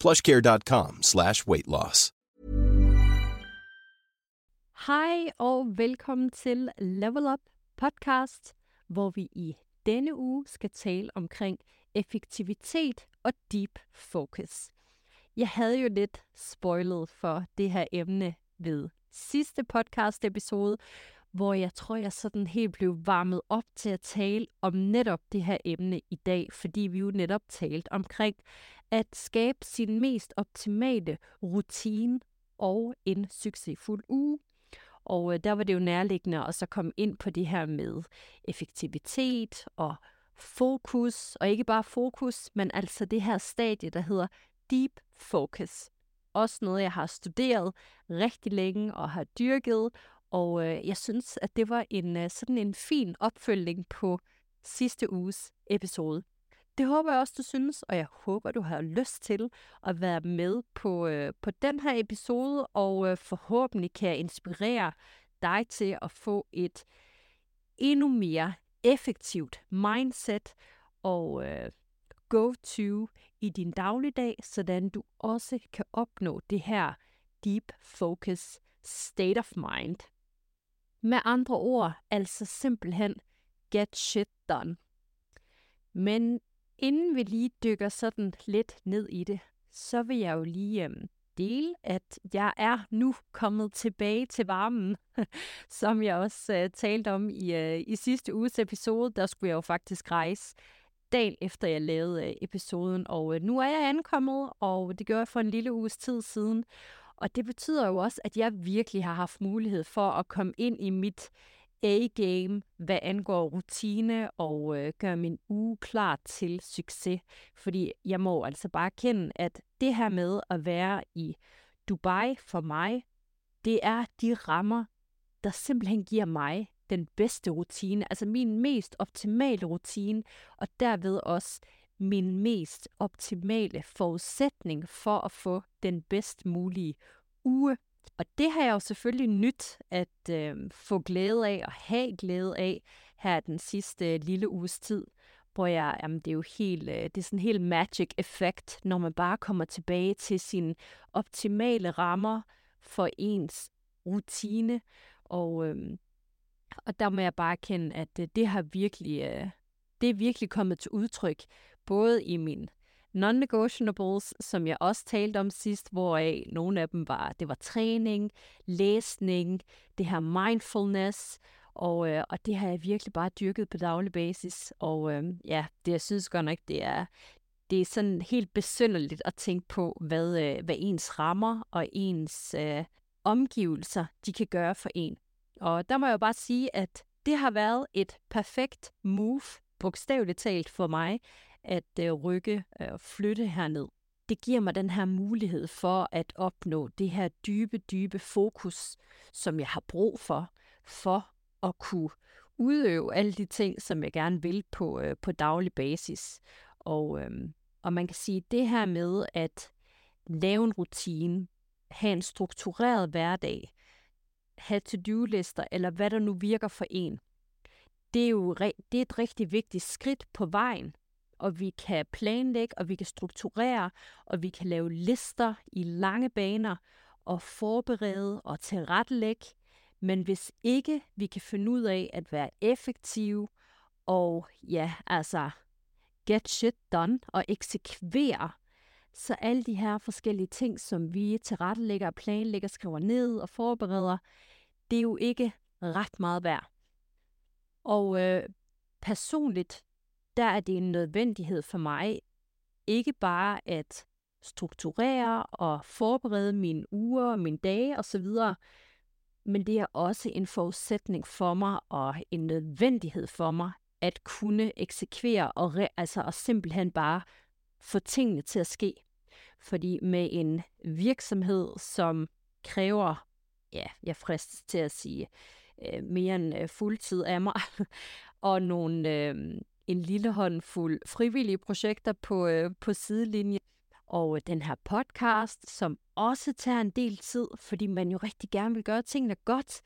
plushcare.com slash weight loss. Hej og velkommen til Level Up podcast, hvor vi i denne uge skal tale omkring effektivitet og deep focus. Jeg havde jo lidt spoilet for det her emne ved sidste podcast episode, hvor jeg tror, jeg sådan helt blev varmet op til at tale om netop det her emne i dag, fordi vi jo netop talte omkring at skabe sin mest optimale rutine og en succesfuld uge. Og øh, der var det jo nærliggende at så komme ind på det her med effektivitet og fokus, og ikke bare fokus, men altså det her stadie, der hedder deep focus. Også noget, jeg har studeret rigtig længe og har dyrket, og øh, jeg synes, at det var en øh, sådan en fin opfølgning på sidste uges episode. Det håber jeg også, du synes, og jeg håber, du har lyst til at være med på, øh, på den her episode, og øh, forhåbentlig kan jeg inspirere dig til at få et endnu mere effektivt mindset og øh, go-to i din dagligdag, sådan du også kan opnå det her deep focus state of mind. Med andre ord, altså simpelthen get shit done. Men inden vi lige dykker sådan lidt ned i det, så vil jeg jo lige øhm, dele, at jeg er nu kommet tilbage til varmen, som jeg også øh, talte om i, øh, i sidste uges episode. Der skulle jeg jo faktisk rejse dagen efter jeg lavede øh, episoden, og øh, nu er jeg ankommet, og det gør jeg for en lille uges tid siden. Og det betyder jo også, at jeg virkelig har haft mulighed for at komme ind i mit A-game, hvad angår rutine og øh, gøre min uge klar til succes. Fordi jeg må altså bare kende, at det her med at være i Dubai for mig, det er de rammer, der simpelthen giver mig den bedste rutine, altså min mest optimale rutine, og derved også min mest optimale forudsætning for at få den bedst mulige uge. Og det har jeg jo selvfølgelig nyt at øh, få glæde af og have glæde af her den sidste øh, lille uges tid, hvor jeg, jamen det er jo helt, øh, det er sådan en helt magic effekt, når man bare kommer tilbage til sine optimale rammer for ens rutine. Og, øh, og der må jeg bare erkende, at øh, det har virkelig, øh, det er virkelig kommet til udtryk, både i min non-negotiables, som jeg også talte om sidst, hvoraf nogle af dem var, det var træning, læsning, det her mindfulness, og, øh, og det har jeg virkelig bare dyrket på daglig basis. Og øh, ja, det jeg synes godt nok, det er, det er sådan helt besynderligt at tænke på, hvad, øh, hvad ens rammer og ens øh, omgivelser, de kan gøre for en. Og der må jeg jo bare sige, at det har været et perfekt move, bogstaveligt talt for mig, at øh, rykke øh, og flytte herned. Det giver mig den her mulighed for at opnå det her dybe, dybe fokus, som jeg har brug for, for at kunne udøve alle de ting, som jeg gerne vil på, øh, på daglig basis. Og, øh, og man kan sige, det her med at lave en rutine, have en struktureret hverdag, have to-do-lister, eller hvad der nu virker for en, det er jo det er et rigtig vigtigt skridt på vejen. Og vi kan planlægge, og vi kan strukturere, og vi kan lave lister i lange baner, og forberede og tilrettelægge. Men hvis ikke vi kan finde ud af at være effektive, og ja, altså get shit done, og eksekvere, Så alle de her forskellige ting, som vi tilrettelægger, planlægger, skriver ned og forbereder, det er jo ikke ret meget værd. Og øh, personligt, der er det en nødvendighed for mig, ikke bare at strukturere og forberede mine uger, mine dage osv., men det er også en forudsætning for mig og en nødvendighed for mig at kunne eksekvere og, re- altså, og simpelthen bare få tingene til at ske. Fordi med en virksomhed, som kræver, ja, jeg fristes til at sige, øh, mere end øh, fuldtid af mig, og nogle, øh, en lille håndfuld frivillige projekter på, øh, på sidelinjen, og øh, den her podcast, som også tager en del tid, fordi man jo rigtig gerne vil gøre tingene godt,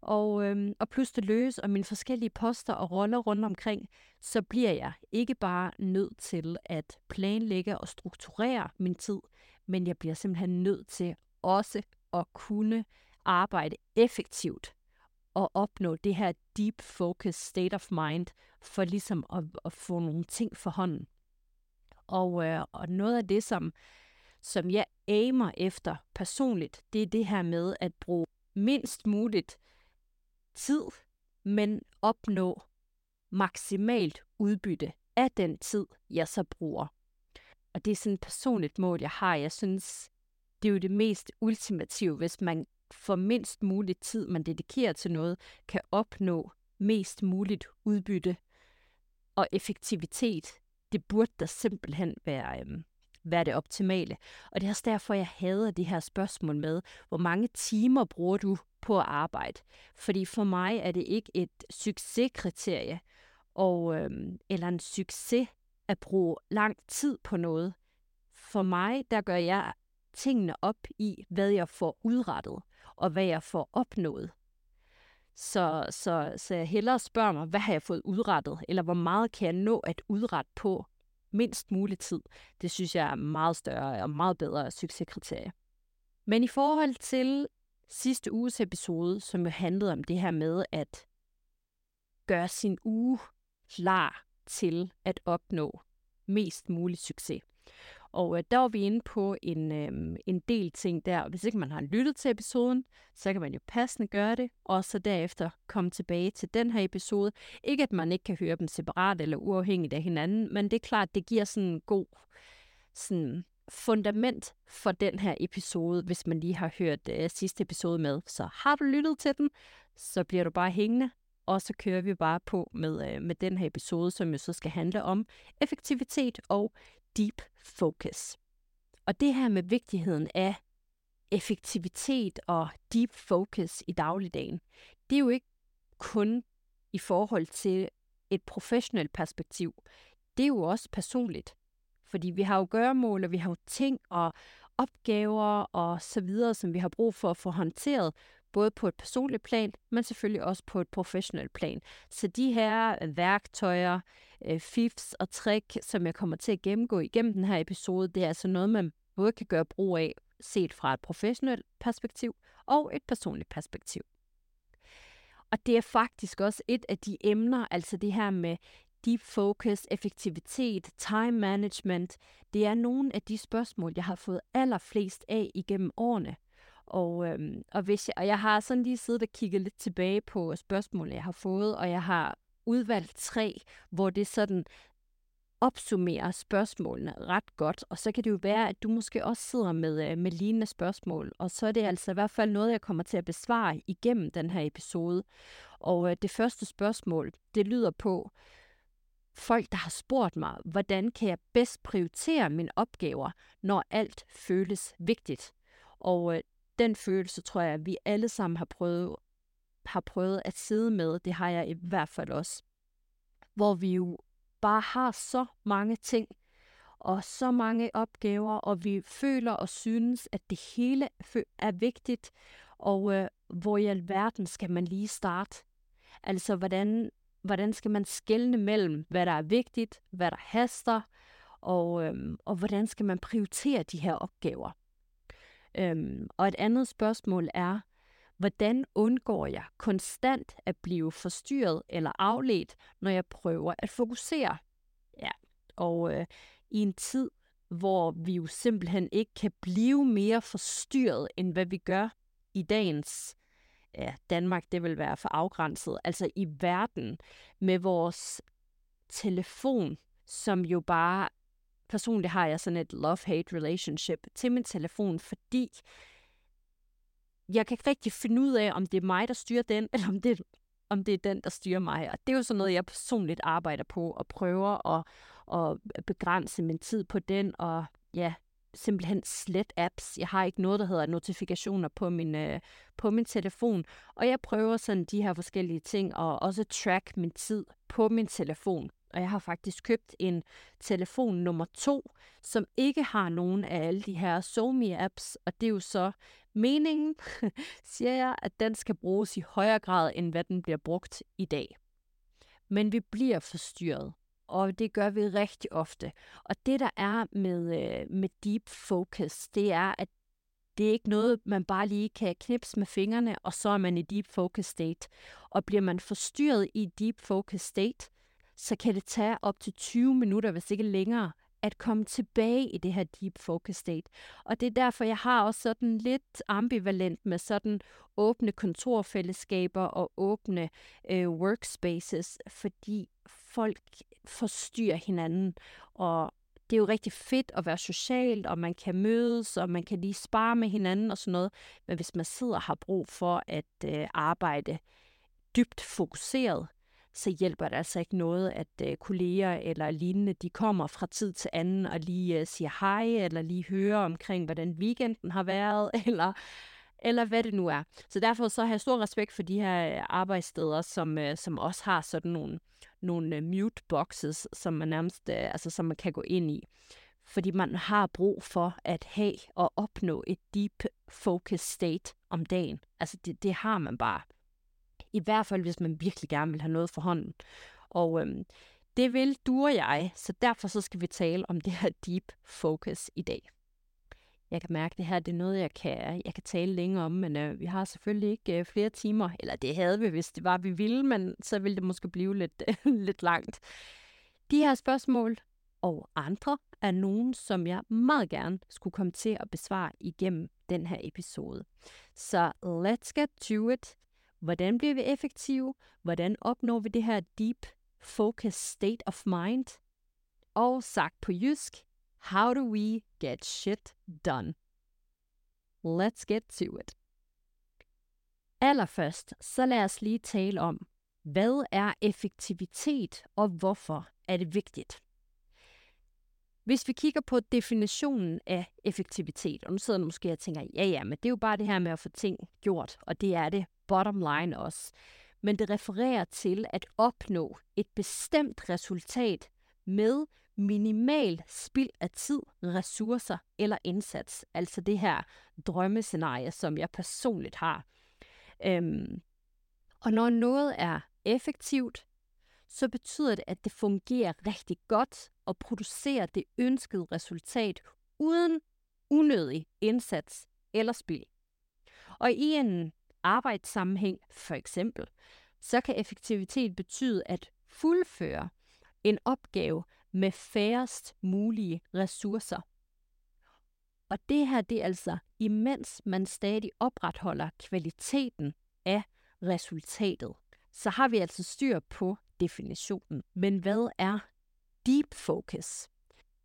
og, øhm, og pludselig løs og mine forskellige poster og roller rundt omkring, så bliver jeg ikke bare nødt til at planlægge og strukturere min tid, men jeg bliver simpelthen nødt til også at kunne arbejde effektivt og opnå det her deep focus state of mind, for ligesom at, at få nogle ting for hånden. Og, øh, og noget af det, som, som jeg aimer efter personligt, det er det her med at bruge mindst muligt tid, men opnå maksimalt udbytte af den tid, jeg så bruger. Og det er sådan et personligt mål, jeg har. Jeg synes, det er jo det mest ultimative, hvis man for mindst muligt tid, man dedikerer til noget, kan opnå mest muligt udbytte og effektivitet. Det burde da simpelthen være, øhm, være det optimale. Og det er også derfor, jeg hader det her spørgsmål med, hvor mange timer bruger du på at arbejde? Fordi for mig er det ikke et succeskriterie og, øhm, eller en succes at bruge lang tid på noget. For mig, der gør jeg tingene op i, hvad jeg får udrettet, og hvad jeg får opnået. Så, så, så jeg hellere spørger mig, hvad har jeg fået udrettet, eller hvor meget kan jeg nå at udrette på mindst mulig tid. Det synes jeg er meget større og meget bedre succeskriterie. Men i forhold til sidste uges episode, som jo handlede om det her med at gøre sin uge klar til at opnå mest mulig succes. Og øh, der var vi inde på en, øh, en del ting der. Hvis ikke man har lyttet til episoden, så kan man jo passende gøre det, og så derefter komme tilbage til den her episode. Ikke at man ikke kan høre dem separat eller uafhængigt af hinanden, men det er klart, det giver sådan en god sådan fundament for den her episode, hvis man lige har hørt øh, sidste episode med. Så har du lyttet til den, så bliver du bare hængende, og så kører vi bare på med, øh, med den her episode, som jo så skal handle om effektivitet og deep focus. Og det her med vigtigheden af effektivitet og deep focus i dagligdagen, det er jo ikke kun i forhold til et professionelt perspektiv. Det er jo også personligt. Fordi vi har jo gøremål, og vi har jo ting og opgaver og så videre, som vi har brug for at få håndteret, både på et personligt plan, men selvfølgelig også på et professionelt plan. Så de her øh, værktøjer, øh, fifs og trick, som jeg kommer til at gennemgå igennem den her episode, det er altså noget, man både kan gøre brug af set fra et professionelt perspektiv og et personligt perspektiv. Og det er faktisk også et af de emner, altså det her med deep focus, effektivitet, time management, det er nogle af de spørgsmål, jeg har fået allerflest af igennem årene. Og, øhm, og, hvis jeg, og jeg har sådan lige siddet og kigget lidt tilbage på spørgsmål, jeg har fået, og jeg har udvalgt tre, hvor det sådan opsummerer spørgsmålene ret godt, og så kan det jo være, at du måske også sidder med, øh, med lignende spørgsmål, og så er det altså i hvert fald noget, jeg kommer til at besvare igennem den her episode. Og øh, det første spørgsmål, det lyder på, folk, der har spurgt mig, hvordan kan jeg bedst prioritere mine opgaver, når alt føles vigtigt. Og øh, den følelse tror jeg, at vi alle sammen har prøvet, har prøvet at sidde med. Det har jeg i hvert fald også. Hvor vi jo bare har så mange ting og så mange opgaver, og vi føler og synes, at det hele er vigtigt, og øh, hvor i alverden skal man lige starte? Altså, hvordan hvordan skal man skelne mellem, hvad der er vigtigt, hvad der haster, og, øh, og hvordan skal man prioritere de her opgaver. Øhm, og et andet spørgsmål er, hvordan undgår jeg konstant at blive forstyrret eller afledt, når jeg prøver at fokusere? Ja, og øh, i en tid, hvor vi jo simpelthen ikke kan blive mere forstyrret, end hvad vi gør i dagens ja, Danmark, det vil være for afgrænset, altså i verden med vores telefon, som jo bare, personligt har jeg sådan et love-hate relationship til min telefon, fordi jeg kan ikke rigtig finde ud af, om det er mig, der styrer den, eller om det, om det er den, der styrer mig. Og det er jo sådan noget, jeg personligt arbejder på, og prøver at, at begrænse min tid på den, og ja, simpelthen slet apps. Jeg har ikke noget, der hedder notifikationer på min, øh, på min telefon. Og jeg prøver sådan de her forskellige ting, og også track min tid på min telefon. Og jeg har faktisk købt en telefon nummer to, som ikke har nogen af alle de her SoMe-apps, og det er jo så meningen, siger jeg, at den skal bruges i højere grad, end hvad den bliver brugt i dag. Men vi bliver forstyrret, og det gør vi rigtig ofte. Og det, der er med, øh, med deep focus, det er, at det er ikke noget, man bare lige kan knipse med fingrene, og så er man i deep focus state. Og bliver man forstyrret i deep focus state, så kan det tage op til 20 minutter, hvis ikke længere, at komme tilbage i det her deep focus state. Og det er derfor, jeg har også sådan lidt ambivalent med sådan åbne kontorfællesskaber og åbne øh, workspaces, fordi folk forstyrrer hinanden, og det er jo rigtig fedt at være socialt, og man kan mødes, og man kan lige spare med hinanden og sådan noget. Men hvis man sidder og har brug for at øh, arbejde dybt fokuseret, så hjælper det altså ikke noget, at øh, kolleger eller lignende, de kommer fra tid til anden og lige øh, siger hej, eller lige hører omkring, hvordan weekenden har været, eller, eller hvad det nu er. Så derfor så har jeg stor respekt for de her øh, arbejdssteder, som, øh, som også har sådan nogle, nogle øh, mute boxes, som man nærmest, øh, altså som man kan gå ind i. Fordi man har brug for at have og opnå et deep focus state om dagen. Altså det, det har man bare. I hvert fald, hvis man virkelig gerne vil have noget for hånden. Og øhm, det vil du og jeg, så derfor så skal vi tale om det her deep focus i dag. Jeg kan mærke, at det her det er noget, jeg kan, jeg kan tale længe om, men øh, vi har selvfølgelig ikke øh, flere timer. Eller det havde vi, hvis det var, vi ville, men så ville det måske blive lidt, øh, lidt langt. De her spørgsmål og andre er nogen, som jeg meget gerne skulle komme til at besvare igennem den her episode. Så let's get to it. Hvordan bliver vi effektive? Hvordan opnår vi det her deep focus state of mind? Og sagt på jysk, how do we get shit done? Let's get to it. Allerførst, så lad os lige tale om, hvad er effektivitet, og hvorfor er det vigtigt? Hvis vi kigger på definitionen af effektivitet, og nu sidder du måske og tænker, ja ja, men det er jo bare det her med at få ting gjort, og det er det bottom line også. Men det refererer til at opnå et bestemt resultat med minimal spild af tid, ressourcer eller indsats. Altså det her drømmescenarie, som jeg personligt har. Øhm, og når noget er effektivt, så betyder det, at det fungerer rigtig godt og producere det ønskede resultat uden unødig indsats eller spild. Og i en arbejdssammenhæng for eksempel, så kan effektivitet betyde at fuldføre en opgave med færrest mulige ressourcer. Og det her, det er altså, imens man stadig opretholder kvaliteten af resultatet, så har vi altså styr på definitionen. Men hvad er deep focus?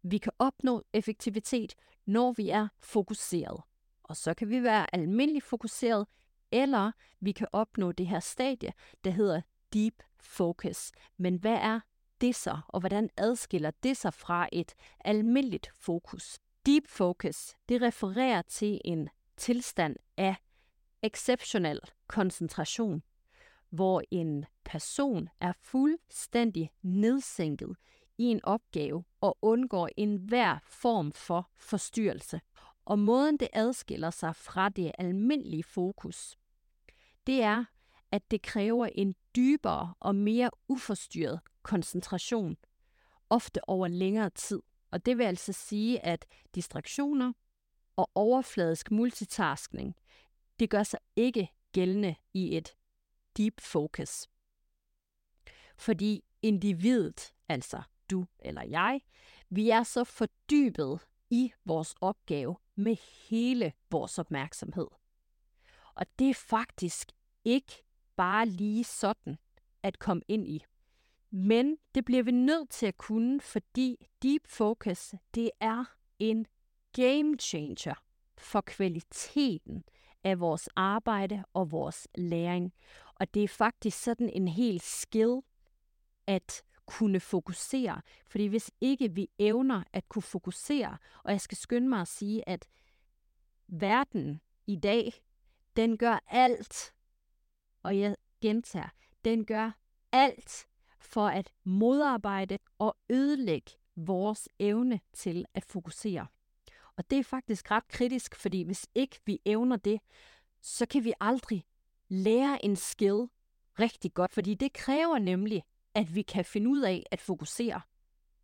Vi kan opnå effektivitet, når vi er fokuseret. Og så kan vi være almindelig fokuseret, eller vi kan opnå det her stadie, der hedder deep focus. Men hvad er det så, og hvordan adskiller det sig fra et almindeligt fokus? Deep focus, det refererer til en tilstand af exceptionel koncentration, hvor en person er fuldstændig nedsænket i en opgave og undgår enhver form for forstyrrelse. Og måden det adskiller sig fra det almindelige fokus, det er, at det kræver en dybere og mere uforstyrret koncentration, ofte over længere tid. Og det vil altså sige, at distraktioner og overfladisk multitasking, det gør sig ikke gældende i et deep focus. Fordi individet, altså du eller jeg, vi er så fordybet i vores opgave med hele vores opmærksomhed. Og det er faktisk ikke bare lige sådan at komme ind i. Men det bliver vi nødt til at kunne, fordi deep focus, det er en game changer for kvaliteten af vores arbejde og vores læring. Og det er faktisk sådan en helt skill at kunne fokusere. Fordi hvis ikke vi evner at kunne fokusere, og jeg skal skynde mig at sige, at verden i dag, den gør alt, og jeg gentager, den gør alt for at modarbejde og ødelægge vores evne til at fokusere. Og det er faktisk ret kritisk, fordi hvis ikke vi evner det, så kan vi aldrig lære en skill rigtig godt, fordi det kræver nemlig, at vi kan finde ud af at fokusere.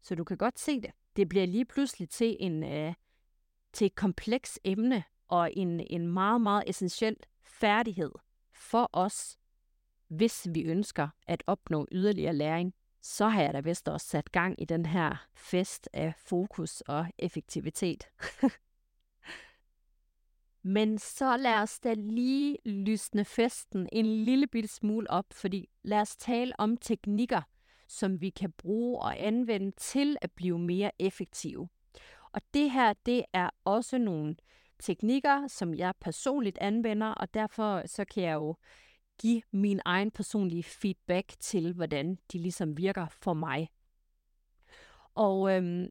Så du kan godt se det. Det bliver lige pludselig til en øh, til et kompleks emne og en, en meget, meget essentiel færdighed for os, hvis vi ønsker at opnå yderligere læring. Så har jeg da vist også sat gang i den her fest af fokus og effektivitet. Men så lad os da lige lysne festen en lille bitte smule op, fordi lad os tale om teknikker, som vi kan bruge og anvende til at blive mere effektive. Og det her, det er også nogle teknikker, som jeg personligt anvender, og derfor så kan jeg jo give min egen personlige feedback til, hvordan de ligesom virker for mig. Og øhm,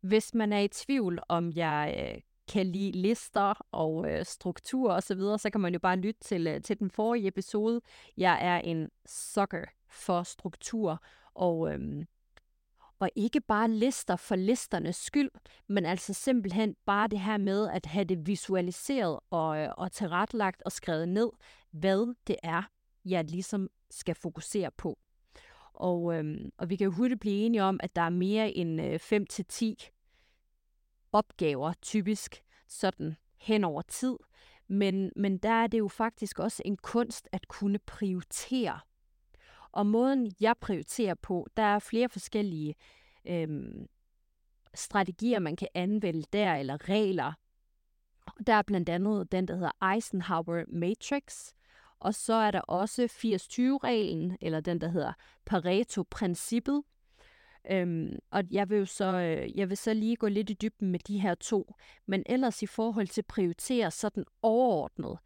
hvis man er i tvivl, om jeg øh, kan lide lister og øh, struktur og så videre, så kan man jo bare lytte til, øh, til den forrige episode. Jeg er en sucker for struktur og, Øh, og ikke bare lister for listernes skyld, men altså simpelthen bare det her med at have det visualiseret og, øh, og tilrettelagt og skrevet ned, hvad det er, jeg ligesom skal fokusere på. Og, øhm, og vi kan jo hurtigt blive enige om, at der er mere end øh, 5-10 opgaver, typisk sådan hen over tid. Men, men der er det jo faktisk også en kunst at kunne prioritere. Og måden, jeg prioriterer på, der er flere forskellige øhm, strategier, man kan anvende der, eller regler. Der er blandt andet den, der hedder Eisenhower Matrix, og så er der også 80-20-reglen, eller den, der hedder Pareto-princippet, Øhm, og jeg vil jo så, øh, jeg vil så lige gå lidt i dybden med de her to. Men ellers i forhold til prioritere sådan overordnet,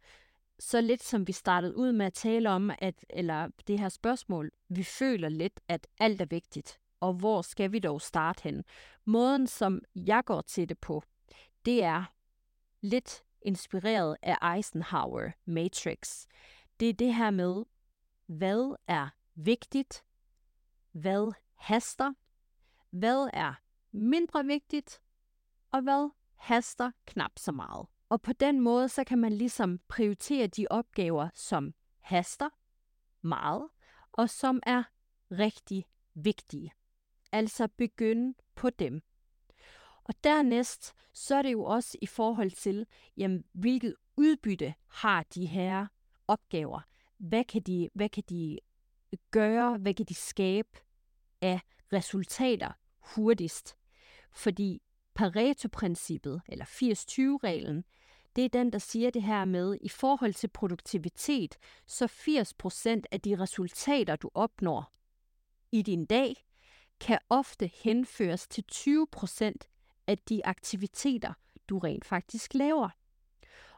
så lidt som vi startede ud med at tale om, at, eller det her spørgsmål, vi føler lidt, at alt er vigtigt. Og hvor skal vi dog starte hen? Måden, som jeg går til det på, det er lidt inspireret af Eisenhower Matrix. Det er det her med, hvad er vigtigt, hvad haster, hvad er mindre vigtigt, og hvad haster knap så meget. Og på den måde, så kan man ligesom prioritere de opgaver, som haster meget, og som er rigtig vigtige. Altså begynde på dem. Og dernæst, så er det jo også i forhold til, jamen, hvilket udbytte har de her opgaver? Hvad kan de, hvad kan de gøre? Hvad kan de skabe af resultater hurtigst. Fordi Pareto-princippet, eller 80-20-reglen, det er den, der siger det her med, i forhold til produktivitet, så 80% af de resultater, du opnår i din dag, kan ofte henføres til 20% af de aktiviteter, du rent faktisk laver.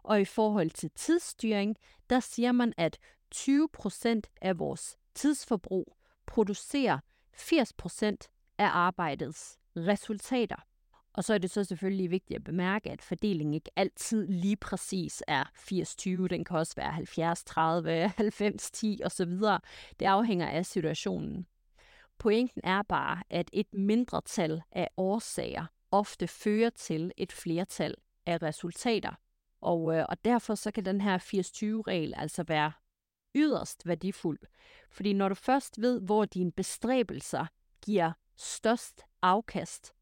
Og i forhold til tidsstyring, der siger man, at 20% af vores tidsforbrug producerer 80% af arbejdets resultater. Og så er det så selvfølgelig vigtigt at bemærke, at fordelingen ikke altid lige præcis er 80-20. Den kan også være 70-30, 90-10 osv. Det afhænger af situationen. Pointen er bare, at et mindretal af årsager ofte fører til et flertal af resultater. Og, øh, og derfor så kan den her 80-20-regel altså være yderst værdifuld. Fordi når du først ved, hvor dine bestræbelser giver størst afkast,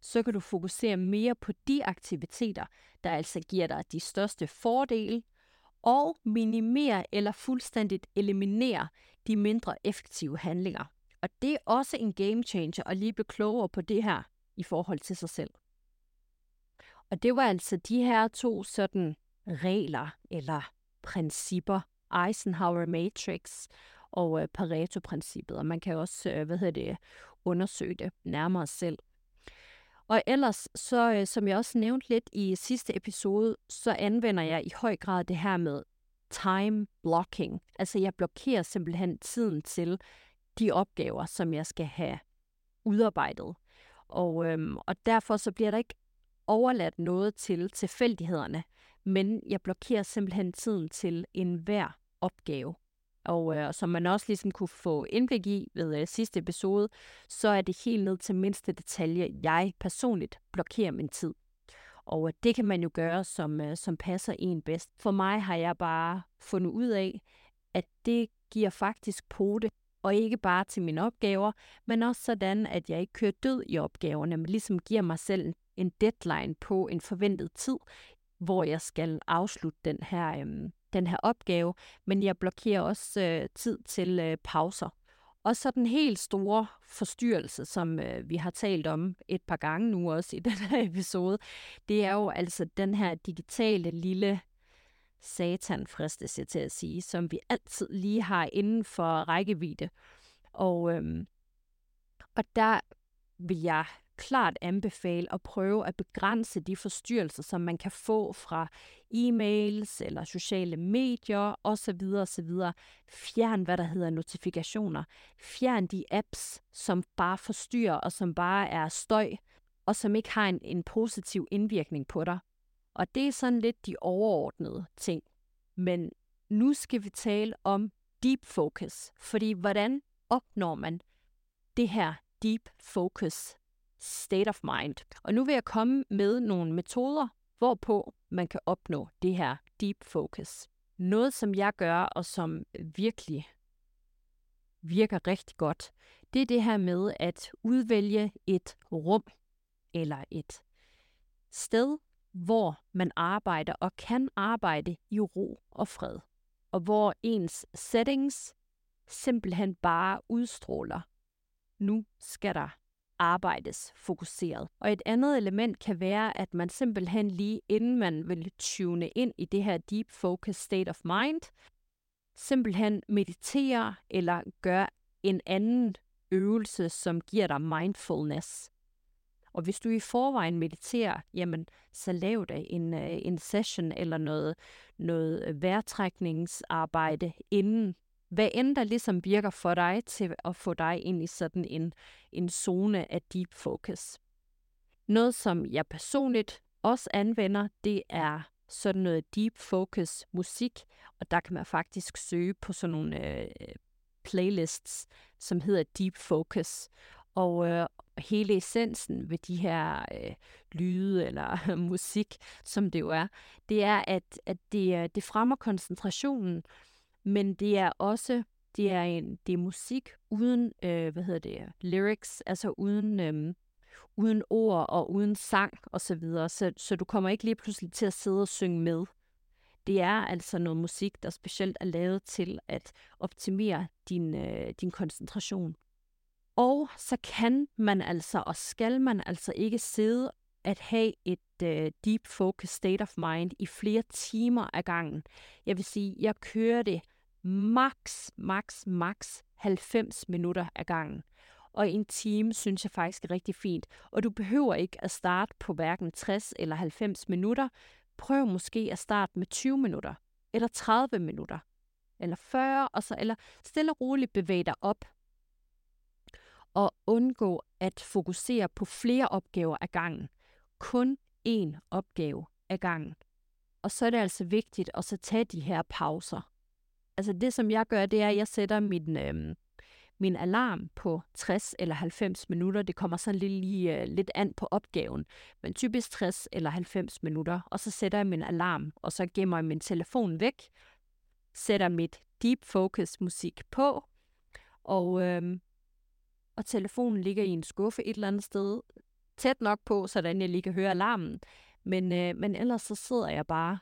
så kan du fokusere mere på de aktiviteter, der altså giver dig de største fordele, og minimere eller fuldstændigt eliminere de mindre effektive handlinger. Og det er også en game changer at lige blive klogere på det her i forhold til sig selv. Og det var altså de her to sådan regler eller principper, Eisenhower Matrix og øh, Pareto-princippet, og man kan også, øh, hvad hedder det, undersøge det nærmere selv. Og ellers, så øh, som jeg også nævnte lidt i sidste episode, så anvender jeg i høj grad det her med time blocking. Altså jeg blokerer simpelthen tiden til de opgaver, som jeg skal have udarbejdet. Og, øhm, og derfor så bliver der ikke overladt noget til tilfældighederne, men jeg blokerer simpelthen tiden til enhver opgave. Og øh, som man også ligesom kunne få indblik i ved øh, sidste episode, så er det helt ned til mindste detalje, jeg personligt blokerer min tid. Og øh, det kan man jo gøre, som, øh, som passer en bedst. For mig har jeg bare fundet ud af, at det giver faktisk pote, og ikke bare til mine opgaver, men også sådan, at jeg ikke kører død i opgaverne, men ligesom giver mig selv en deadline på en forventet tid, hvor jeg skal afslutte den her, øhm, den her opgave, men jeg blokerer også øh, tid til øh, pauser. Og så den helt store forstyrrelse, som øh, vi har talt om et par gange nu også i den her episode, det er jo altså den her digitale lille satan, fristes jeg til at sige, som vi altid lige har inden for rækkevidde. Og, øhm, og der vil jeg klart anbefale at prøve at begrænse de forstyrrelser, som man kan få fra e-mails eller sociale medier osv. osv. Fjern, hvad der hedder notifikationer. Fjern de apps, som bare forstyrrer og som bare er støj, og som ikke har en, en positiv indvirkning på dig. Og det er sådan lidt de overordnede ting. Men nu skal vi tale om deep focus, fordi hvordan opnår man det her deep focus state of mind. Og nu vil jeg komme med nogle metoder, hvorpå man kan opnå det her deep focus. Noget, som jeg gør, og som virkelig virker rigtig godt, det er det her med at udvælge et rum eller et sted, hvor man arbejder og kan arbejde i ro og fred, og hvor ens settings simpelthen bare udstråler. Nu skal der arbejdes fokuseret. Og et andet element kan være, at man simpelthen lige inden man vil tune ind i det her deep focus state of mind, simpelthen mediterer eller gør en anden øvelse, som giver dig mindfulness. Og hvis du i forvejen mediterer, jamen, så lav da en, øh, en session eller noget, noget vejrtrækningsarbejde inden hvad end der ligesom virker for dig til at få dig ind i sådan en, en zone af deep focus. Noget, som jeg personligt også anvender, det er sådan noget deep focus musik, og der kan man faktisk søge på sådan nogle øh, playlists, som hedder deep focus. Og øh, hele essensen ved de her øh, lyde eller musik, som det jo er, det er, at, at det, det fremmer koncentrationen, men det er også det er en det er musik uden øh, hvad hedder det lyrics, altså uden øh, uden ord og uden sang og så videre, så, så du kommer ikke lige pludselig til at sidde og synge med. Det er altså noget musik, der specielt er lavet til at optimere din, øh, din koncentration. Og så kan man altså, og skal man altså ikke sidde at have et øh, deep focus state of mind i flere timer ad gangen. Jeg vil sige, jeg kører det max, max, max 90 minutter ad gangen. Og en time synes jeg faktisk er rigtig fint. Og du behøver ikke at starte på hverken 60 eller 90 minutter. Prøv måske at starte med 20 minutter, eller 30 minutter, eller 40, og så, eller stille og roligt bevæg dig op. Og undgå at fokusere på flere opgaver ad gangen. Kun én opgave ad gangen. Og så er det altså vigtigt at så tage de her pauser. Altså det, som jeg gør, det er, at jeg sætter min, øh, min alarm på 60 eller 90 minutter. Det kommer sådan lidt, lige, øh, lidt an på opgaven, men typisk 60 eller 90 minutter. Og så sætter jeg min alarm, og så gemmer jeg min telefon væk, sætter mit deep focus musik på, og, øh, og telefonen ligger i en skuffe et eller andet sted, tæt nok på, så jeg lige kan høre alarmen. Men, øh, men ellers så sidder jeg bare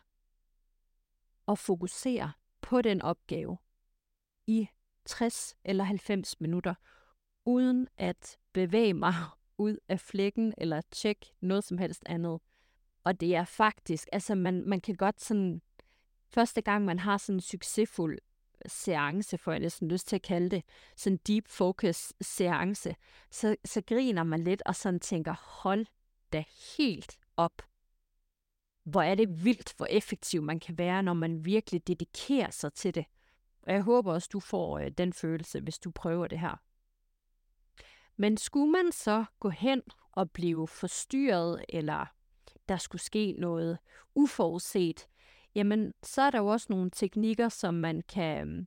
og fokuserer på den opgave i 60 eller 90 minutter, uden at bevæge mig ud af flækken eller tjekke noget som helst andet. Og det er faktisk, altså man, man kan godt sådan, første gang man har sådan en succesfuld seance, får jeg næsten lyst til at kalde det, sådan en deep focus seance, så, så griner man lidt og sådan tænker, hold da helt op. Hvor er det vildt, hvor effektiv man kan være, når man virkelig dedikerer sig til det. Og jeg håber også, du får øh, den følelse, hvis du prøver det her. Men skulle man så gå hen og blive forstyrret, eller der skulle ske noget uforudset, jamen så er der jo også nogle teknikker, som man kan, øhm,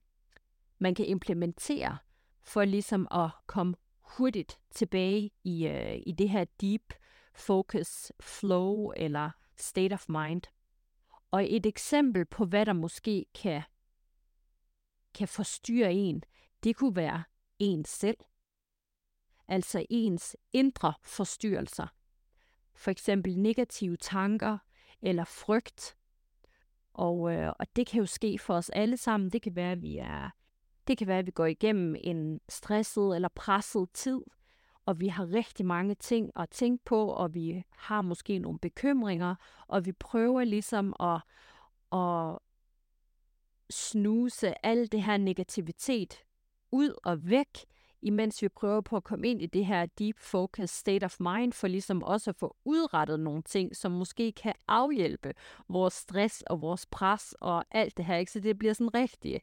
man kan implementere for ligesom at komme hurtigt tilbage i, øh, i det her deep focus flow eller state of mind. Og et eksempel på, hvad der måske kan, kan forstyrre en, det kunne være en selv. Altså ens indre forstyrrelser. For eksempel negative tanker eller frygt. Og, øh, og det kan jo ske for os alle sammen. Det kan være, at vi er det kan være, at vi går igennem en stresset eller presset tid, og vi har rigtig mange ting at tænke på, og vi har måske nogle bekymringer, og vi prøver ligesom at, at snuse al det her negativitet ud og væk, imens vi prøver på at komme ind i det her deep focus state of mind, for ligesom også at få udrettet nogle ting, som måske kan afhjælpe vores stress og vores pres og alt det her. Ikke? Så det bliver sådan en rigtig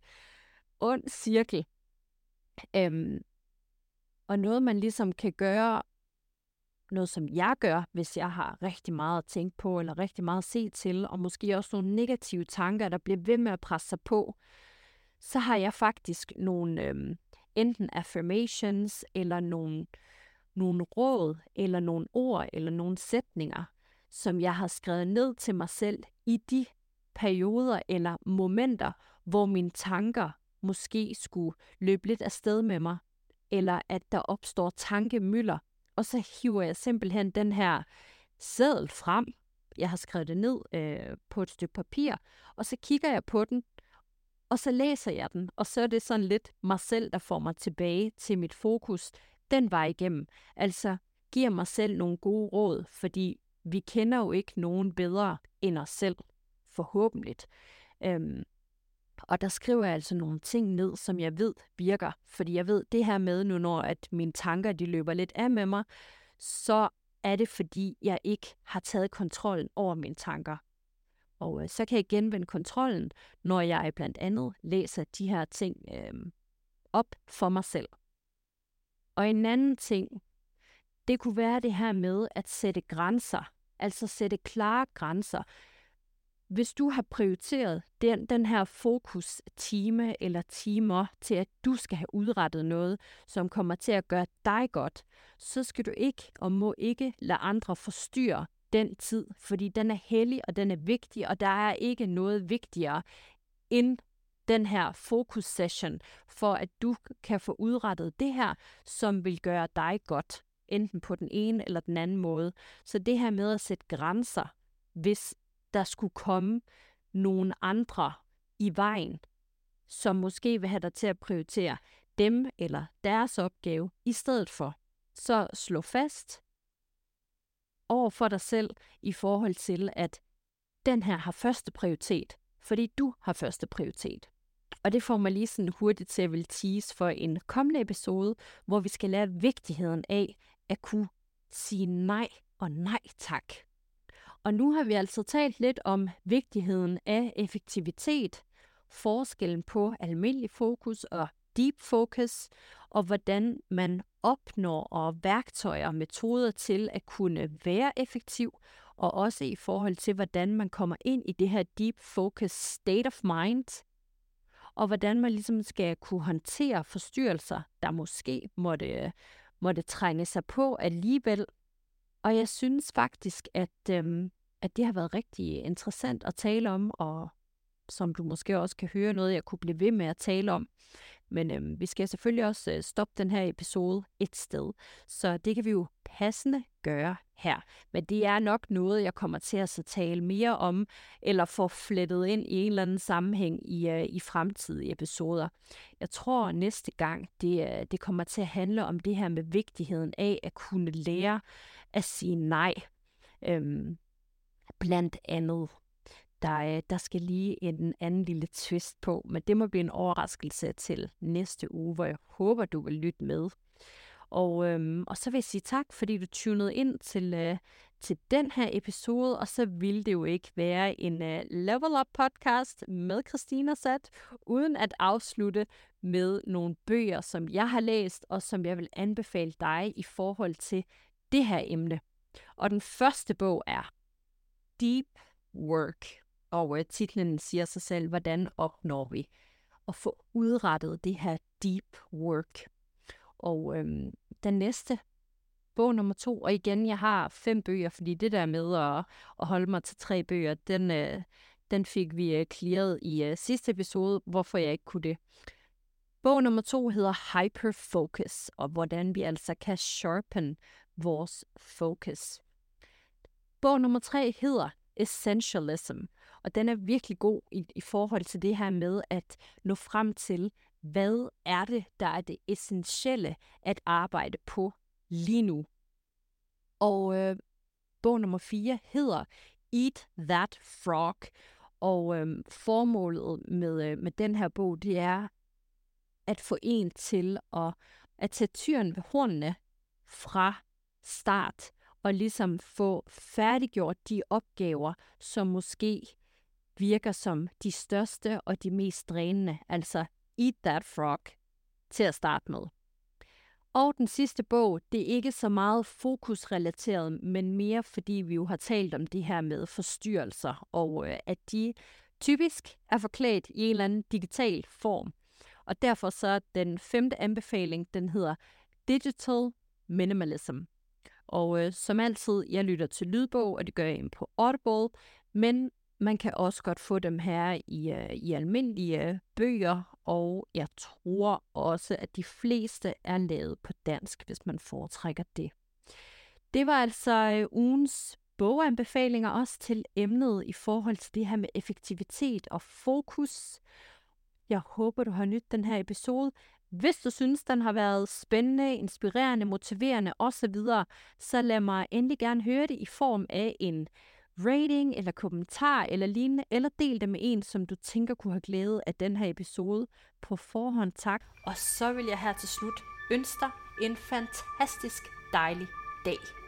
ond cirkel. Øhm, og noget, man ligesom kan gøre, noget som jeg gør, hvis jeg har rigtig meget at tænke på, eller rigtig meget at se til, og måske også nogle negative tanker, der bliver ved med at presse sig på, så har jeg faktisk nogle øhm, enten affirmations, eller nogle, nogle råd, eller nogle ord, eller nogle sætninger, som jeg har skrevet ned til mig selv i de perioder eller momenter, hvor mine tanker måske skulle løbe lidt afsted med mig, eller at der opstår tankemøller, og så hiver jeg simpelthen den her seddel frem, jeg har skrevet det ned øh, på et stykke papir, og så kigger jeg på den, og så læser jeg den, og så er det sådan lidt mig selv, der får mig tilbage til mit fokus den vej igennem. Altså giver mig selv nogle gode råd, fordi vi kender jo ikke nogen bedre end os selv, forhåbentlig. Øhm, og der skriver jeg altså nogle ting ned, som jeg ved virker. Fordi jeg ved det her med nu, når at mine tanker de løber lidt af med mig, så er det fordi, jeg ikke har taget kontrollen over mine tanker. Og øh, så kan jeg genvende kontrollen, når jeg blandt andet læser de her ting øh, op for mig selv. Og en anden ting, det kunne være det her med at sætte grænser, altså sætte klare grænser hvis du har prioriteret den, den her fokus time eller timer til, at du skal have udrettet noget, som kommer til at gøre dig godt, så skal du ikke og må ikke lade andre forstyrre den tid, fordi den er hellig og den er vigtig, og der er ikke noget vigtigere end den her fokus session, for at du kan få udrettet det her, som vil gøre dig godt, enten på den ene eller den anden måde. Så det her med at sætte grænser, hvis der skulle komme nogle andre i vejen, som måske vil have dig til at prioritere dem eller deres opgave i stedet for. Så slå fast over for dig selv i forhold til, at den her har første prioritet, fordi du har første prioritet. Og det får mig lige sådan hurtigt til at vil tease for en kommende episode, hvor vi skal lære vigtigheden af at kunne sige nej og nej tak. Og nu har vi altså talt lidt om vigtigheden af effektivitet, forskellen på almindelig fokus og deep focus, og hvordan man opnår og værktøjer og metoder til at kunne være effektiv, og også i forhold til, hvordan man kommer ind i det her deep focus state of mind, og hvordan man ligesom skal kunne håndtere forstyrrelser, der måske måtte, måtte trænge sig på alligevel, og jeg synes faktisk, at, øhm, at det har været rigtig interessant at tale om, og som du måske også kan høre noget, jeg kunne blive ved med at tale om. Men øhm, vi skal selvfølgelig også øh, stoppe den her episode et sted, så det kan vi jo passende gøre her. Men det er nok noget, jeg kommer til at så tale mere om, eller få flettet ind i en eller anden sammenhæng i, øh, i fremtidige episoder. Jeg tror næste gang, det, øh, det kommer til at handle om det her med vigtigheden af at kunne lære at sige nej. Øhm, blandt andet. Der, der skal lige en anden lille twist på, men det må blive en overraskelse til næste uge, hvor jeg håber, du vil lytte med. Og, øhm, og så vil jeg sige tak, fordi du tunede ind til, øh, til den her episode, og så ville det jo ikke være en øh, Level Up podcast med Christina Sat, uden at afslutte med nogle bøger, som jeg har læst, og som jeg vil anbefale dig i forhold til det her emne. Og den første bog er Deep Work, og øh, titlen siger sig selv, hvordan opnår vi at få udrettet det her deep work. Og øhm, den næste bog nummer to, og igen, jeg har fem bøger, fordi det der med at, at holde mig til tre bøger, den, øh, den fik vi øh, clearet i øh, sidste episode, hvorfor jeg ikke kunne det. Bog nummer to hedder Hyperfocus, og hvordan vi altså kan sharpen vores focus. Bog nummer tre hedder Essentialism, og den er virkelig god i, i forhold til det her med at nå frem til, hvad er det, der er det essentielle at arbejde på lige nu. Og øh, bog nummer 4 hedder Eat That Frog. Og øh, formålet med, øh, med den her bog, det er at få en til at, at tage tyren ved hornene fra start, og ligesom få færdiggjort de opgaver, som måske virker som de største og de mest drænende, altså Eat That Frog, til at starte med. Og den sidste bog, det er ikke så meget fokusrelateret, men mere fordi vi jo har talt om det her med forstyrrelser, og øh, at de typisk er forklædt i en eller anden digital form. Og derfor så den femte anbefaling, den hedder Digital Minimalism. Og øh, som altid, jeg lytter til lydbog, og det gør jeg ind på Audible, men man kan også godt få dem her i, øh, i almindelige øh, bøger, og jeg tror også, at de fleste er lavet på dansk, hvis man foretrækker det. Det var altså øh, ugens boganbefalinger også til emnet i forhold til det her med effektivitet og fokus. Jeg håber, du har nydt den her episode. Hvis du synes, den har været spændende, inspirerende, motiverende osv., så lad mig endelig gerne høre det i form af en rating eller kommentar eller lignende, eller del det med en, som du tænker kunne have glæde af den her episode på forhånd. Tak. Og så vil jeg her til slut ønske dig en fantastisk dejlig dag.